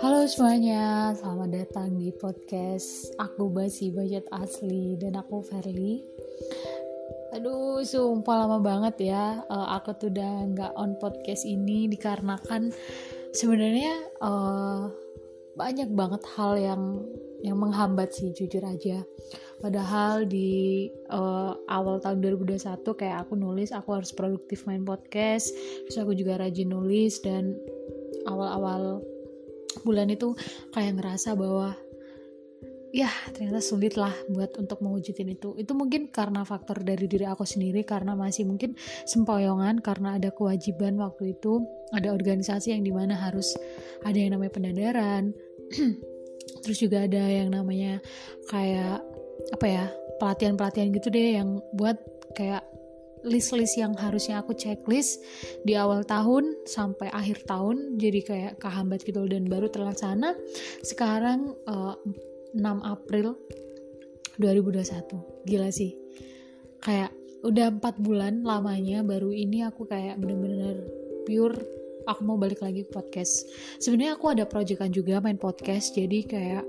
Halo semuanya, selamat datang di podcast Aku Basi Budget Asli dan aku Verly. Aduh, sumpah lama banget ya. Uh, aku tuh udah nggak on podcast ini dikarenakan sebenarnya uh, banyak banget hal yang yang menghambat sih jujur aja. Padahal di uh, awal tahun 2021 kayak aku nulis aku harus produktif main podcast, terus aku juga rajin nulis dan awal-awal bulan itu kayak ngerasa bahwa ya ternyata sulit lah buat untuk mewujudin itu itu mungkin karena faktor dari diri aku sendiri karena masih mungkin sempoyongan karena ada kewajiban waktu itu ada organisasi yang di mana harus ada yang namanya pendadaran terus juga ada yang namanya kayak apa ya pelatihan-pelatihan gitu deh yang buat kayak list-list yang harusnya aku checklist di awal tahun sampai akhir tahun. Jadi kayak kehambat gitu dan baru terlaksana. Sekarang uh, eh, 6 April 2021 gila sih. Kayak udah empat bulan lamanya baru ini aku kayak bener-bener pure aku mau balik lagi ke podcast. Sebenarnya aku ada proyekan juga main podcast jadi kayak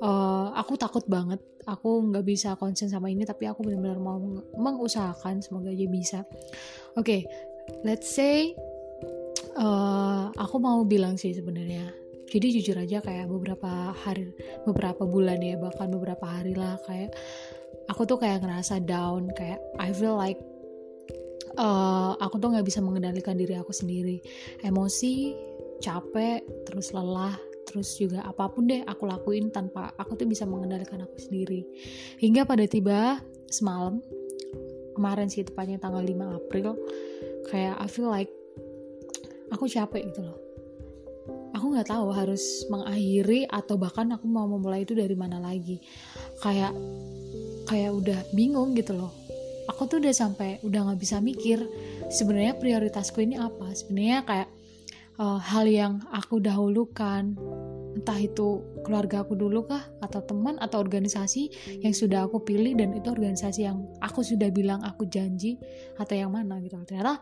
uh, aku takut banget. Aku nggak bisa konsen sama ini tapi aku benar-benar mau mengusahakan semoga aja bisa. Oke okay, let's say uh, aku mau bilang sih sebenarnya. Jadi jujur aja kayak beberapa hari beberapa bulan ya bahkan beberapa hari lah kayak aku tuh kayak ngerasa down kayak I feel like uh, aku tuh nggak bisa mengendalikan diri aku sendiri. Emosi capek terus lelah terus juga apa pun deh aku lakuin tanpa aku tuh bisa mengendalikan aku sendiri. Hingga pada tiba semalam kemarin sih tepatnya tanggal 5 April kayak I feel like aku capek gitu loh. Aku nggak tahu harus mengakhiri atau bahkan aku mau memulai itu dari mana lagi. Kayak kayak udah bingung gitu loh aku tuh udah sampai udah nggak bisa mikir sebenarnya prioritasku ini apa. Sebenarnya kayak uh, hal yang aku dahulukan entah itu keluarga aku dulu kah atau teman atau organisasi yang sudah aku pilih dan itu organisasi yang aku sudah bilang aku janji atau yang mana gitu. Ternyata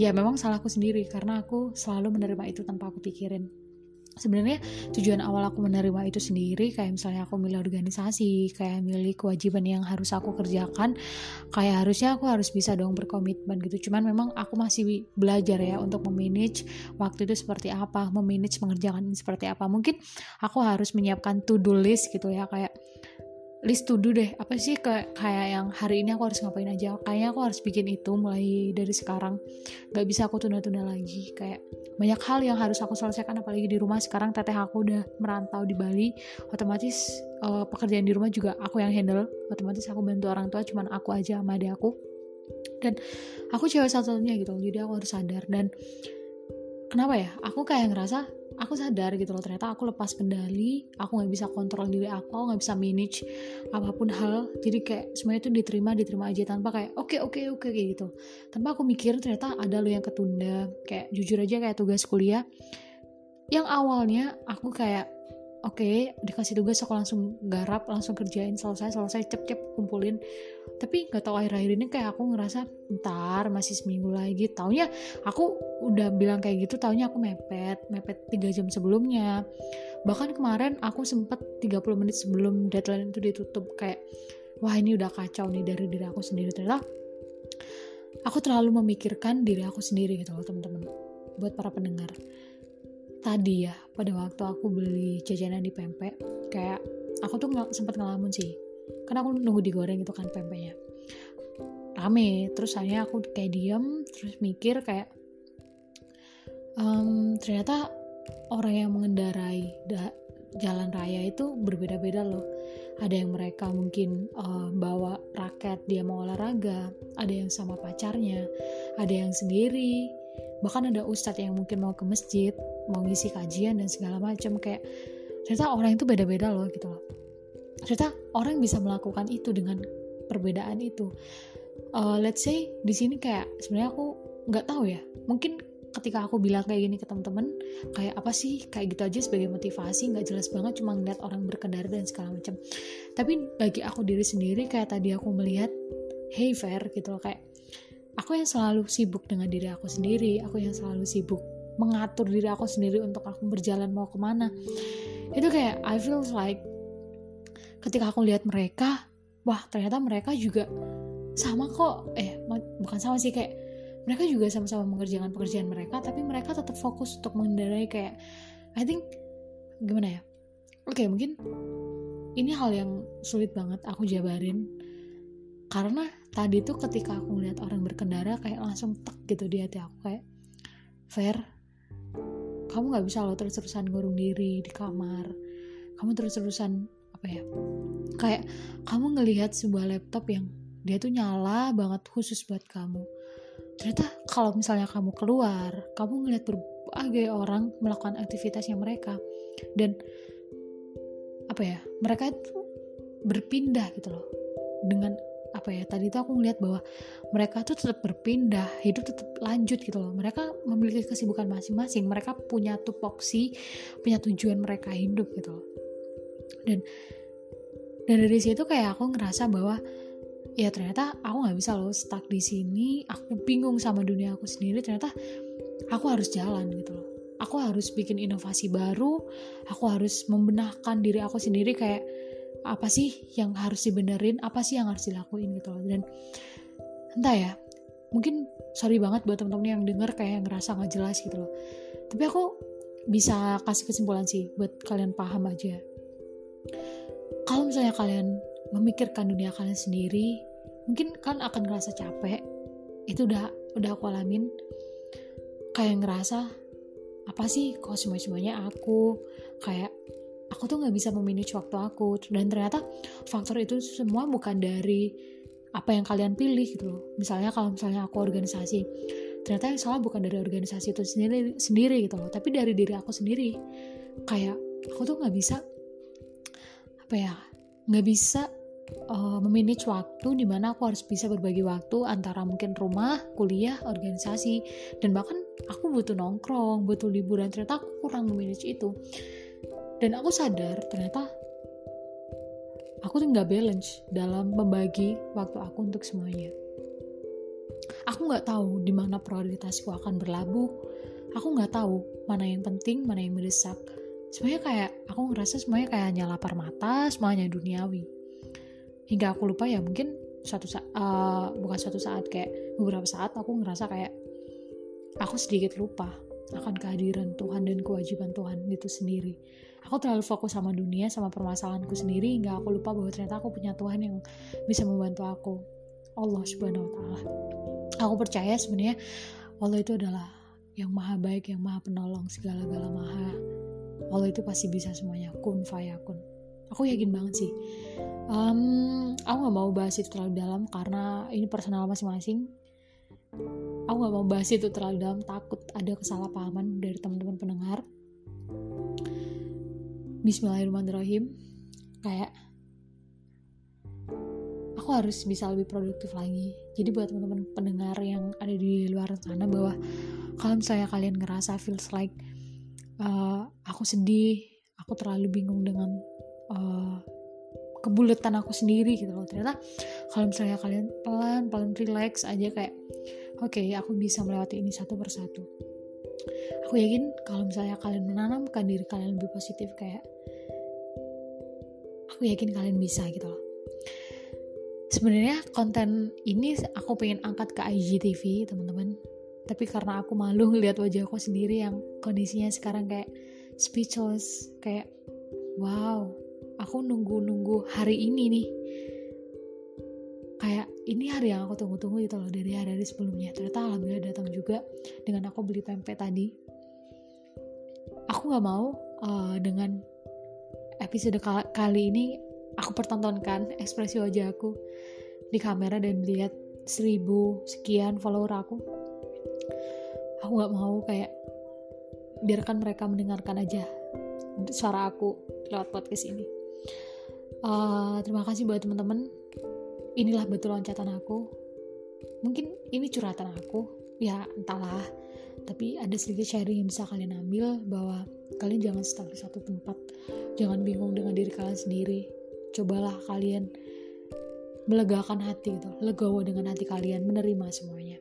ya memang salahku sendiri karena aku selalu menerima itu tanpa aku pikirin sebenarnya tujuan awal aku menerima itu sendiri kayak misalnya aku milih organisasi kayak milih kewajiban yang harus aku kerjakan kayak harusnya aku harus bisa dong berkomitmen gitu. Cuman memang aku masih belajar ya untuk memanage waktu itu seperti apa memanage mengerjakan seperti apa. Mungkin aku harus menyiapkan to do list gitu ya kayak list to do deh. Apa sih kayak kayak yang hari ini aku harus ngapain aja? Kayaknya aku harus bikin itu mulai dari sekarang. Gak bisa aku tunda-tunda lagi. Kayak banyak hal yang harus aku selesaikan apalagi di rumah. Sekarang teteh aku udah merantau di Bali. Otomatis uh, pekerjaan di rumah juga aku yang handle. Otomatis aku bantu orang tua cuman aku aja sama adik aku. Dan aku cewek satunya gitu. Jadi aku harus sadar. Dan kenapa ya? Aku kayak ngerasa aku sadar gitu loh ternyata aku lepas kendali aku nggak bisa kontrol diri aku nggak bisa manage apa pun hal. Jadi kayak semuanya itu diterima diterima aja tanpa kayak oke okay, oke okay, oke okay, kayak gitu. Tanpa aku mikir ternyata ada lo yang ketunda. Kayak jujur aja kayak tugas kuliah. Yang awalnya aku kayak oke okay, dikasih tugas aku langsung garap langsung kerjain selesai selesai cep cep kumpulin. Tapi nggak tahu akhir-akhir ini kayak aku ngerasa ntar masih seminggu lagi. Taunya aku udah bilang kayak gitu taunya aku mepet mepet tiga jam sebelumnya. Bahkan kemarin aku sempet 30 menit sebelum deadline itu ditutup kayak wah ini udah kacau nih dari diri aku sendiri. Ternyata aku terlalu memikirkan diri aku sendiri gitu loh teman-teman buat para pendengar tadi ya pada waktu aku beli jajanan di pempek kayak aku tuh ng sempat ngelamun sih. Karena aku nunggu digoreng itu kan pempeknya. Rame terus saya aku kayak diem terus mikir kayak um, ternyata orang yang mengendarai da jalan raya itu berbeda-beda loh. Ada yang mereka mungkin uh, bawa raket dia mau olahraga ada yang sama pacarnya ada yang sendiri bahkan ada ustadz yang mungkin mau ke masjid mau ngisi kajian dan segala macam kayak ternyata orang itu beda-beda loh gitu loh. Ternyata orang bisa melakukan itu dengan perbedaan itu. Uh, let's say di sini kayak sebenarnya aku nggak tahu ya. Mungkin ketika aku bilang kayak gini ke teman-teman kayak apa sih? Kayak gitu aja sebagai motivasi nggak jelas banget cuma ngeliat orang berkendara dan segala macam. Tapi bagi aku diri sendiri kayak tadi aku melihat hey fair gitu loh kayak aku yang selalu sibuk dengan diri aku sendiri aku yang selalu sibuk mengatur diri aku sendiri untuk aku berjalan mau ke mana. Itu kayak I feel like ketika aku lihat mereka wah ternyata mereka juga sama kok. Eh bukan sama sih kayak mereka juga sama-sama mengerjakan pekerjaan mereka tapi mereka tetap fokus untuk mengendarai kayak I think gimana ya? Oke okay, mungkin ini hal yang sulit banget aku jabarin karena tadi tuh ketika aku melihat orang berkendara kayak langsung tek gitu di hati aku kayak fair kamu nggak bisa loh terus-terusan ngurung diri di kamar. Kamu terus-terusan apa ya kayak kamu ngelihat sebuah laptop yang dia tuh nyala banget khusus buat kamu. Ternyata kalau misalnya kamu keluar kamu ngelihat berbagai orang melakukan aktivitasnya mereka. Dan apa ya mereka itu berpindah gitu loh dengan apa ya tadi tuh aku ngeliat bahwa mereka tuh tetap berpindah hidup tetap lanjut gitu loh. Mereka memiliki kesibukan masing-masing mereka punya tupoksi punya tujuan mereka hidup gitu loh. Dan dan dari situ kayak aku ngerasa bahwa ya ternyata aku nggak bisa loh stuck di sini aku bingung sama dunia aku sendiri ternyata aku harus jalan gitu loh. Aku harus bikin inovasi baru aku harus membenahkan diri aku sendiri kayak apa sih yang harus dibenerin? Apa sih yang harus dilakuin gitu loh. Dan entah ya mungkin sorry banget buat temen-temen yang denger kayak ngerasa nggak jelas gitu loh. Tapi aku bisa kasih kesimpulan sih buat kalian paham aja. Kalau misalnya kalian memikirkan dunia kalian sendiri mungkin kan akan ngerasa capek. Itu udah udah aku alamin. Kayak ngerasa apa sih kok semua semuanya aku? Kayak aku tuh nggak bisa memanage waktu aku. Dan ternyata faktor itu semua bukan dari apa yang kalian pilih gitu loh. Misalnya kalau misalnya aku organisasi ternyata yang salah bukan dari organisasi itu sendiri sendiri gitu loh. Tapi dari diri aku sendiri. Kayak aku tuh nggak bisa apa ya nggak bisa uh, memanage waktu di mana aku harus bisa berbagi waktu antara mungkin rumah, kuliah, organisasi, dan bahkan aku butuh nongkrong, butuh liburan. Ternyata aku kurang memanage itu dan aku sadar ternyata aku tuh nggak balance dalam membagi waktu aku untuk semuanya. Aku nggak tahu di mana prioritasku akan berlabuh. Aku nggak tahu mana yang penting mana yang mendesak. Semuanya kayak aku ngerasa semuanya kayak hanya lapar mata semuanya duniawi. Hingga aku lupa ya mungkin suatu saat uh, bukan suatu saat kayak beberapa saat aku ngerasa kayak aku sedikit lupa akan kehadiran Tuhan dan kewajiban Tuhan itu sendiri aku terlalu fokus sama dunia sama permasalahanku sendiri hingga aku lupa bahwa ternyata aku punya Tuhan yang bisa membantu aku. Allah subhanahu wa ta'ala. Aku percaya sebenarnya Allah itu adalah yang maha baik yang maha penolong segala-gala maha. Allah itu pasti bisa semuanya. Kun fayakun aku yakin banget sih. Um, aku gak mau bahas itu terlalu dalam karena ini personal masing-masing. Aku gak mau bahas itu terlalu dalam takut ada kesalahpahaman dari teman-teman pendengar Bismillahirrahmanirrahim. Kayak aku harus bisa lebih produktif lagi. Jadi buat teman-teman pendengar yang ada di luar sana bahwa kalau misalnya kalian ngerasa feels like uh, aku sedih aku terlalu bingung dengan uh, kebuletan aku sendiri gitu loh. Ternyata kalau misalnya kalian pelan pelan relax aja kayak oke okay, aku bisa melewati ini satu persatu. Aku yakin kalau misalnya kalian menanamkan diri kalian lebih positif kayak yakin kalian bisa gitu loh. Sebenarnya konten ini aku pengen angkat ke IGTV teman-teman. Tapi karena aku malu ngeliat wajah aku sendiri yang kondisinya sekarang kayak speechless kayak wow aku nunggu-nunggu hari ini nih. Kayak ini hari yang aku tunggu-tunggu gitu loh dari hari-hari sebelumnya. Ternyata alhamdulillah datang juga dengan aku beli pempek tadi. Aku nggak mau uh, dengan episode kali ini aku pertontonkan ekspresi wajah aku di kamera dan lihat seribu sekian follower aku. Aku nggak mau kayak biarkan mereka mendengarkan aja suara aku lewat podcast ini. Uh, terima kasih buat teman-teman. Inilah betul loncatan aku. Mungkin ini curhatan aku. Ya entahlah tapi ada sedikit sharing yang bisa kalian ambil bahwa kalian jangan stuck di satu tempat. Jangan bingung dengan diri kalian sendiri. Cobalah kalian melegakan hati gitu legowo dengan hati kalian menerima semuanya.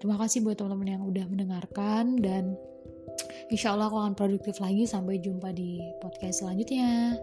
Terima kasih buat teman-teman yang udah mendengarkan dan insya Allah aku akan produktif lagi. Sampai jumpa di podcast selanjutnya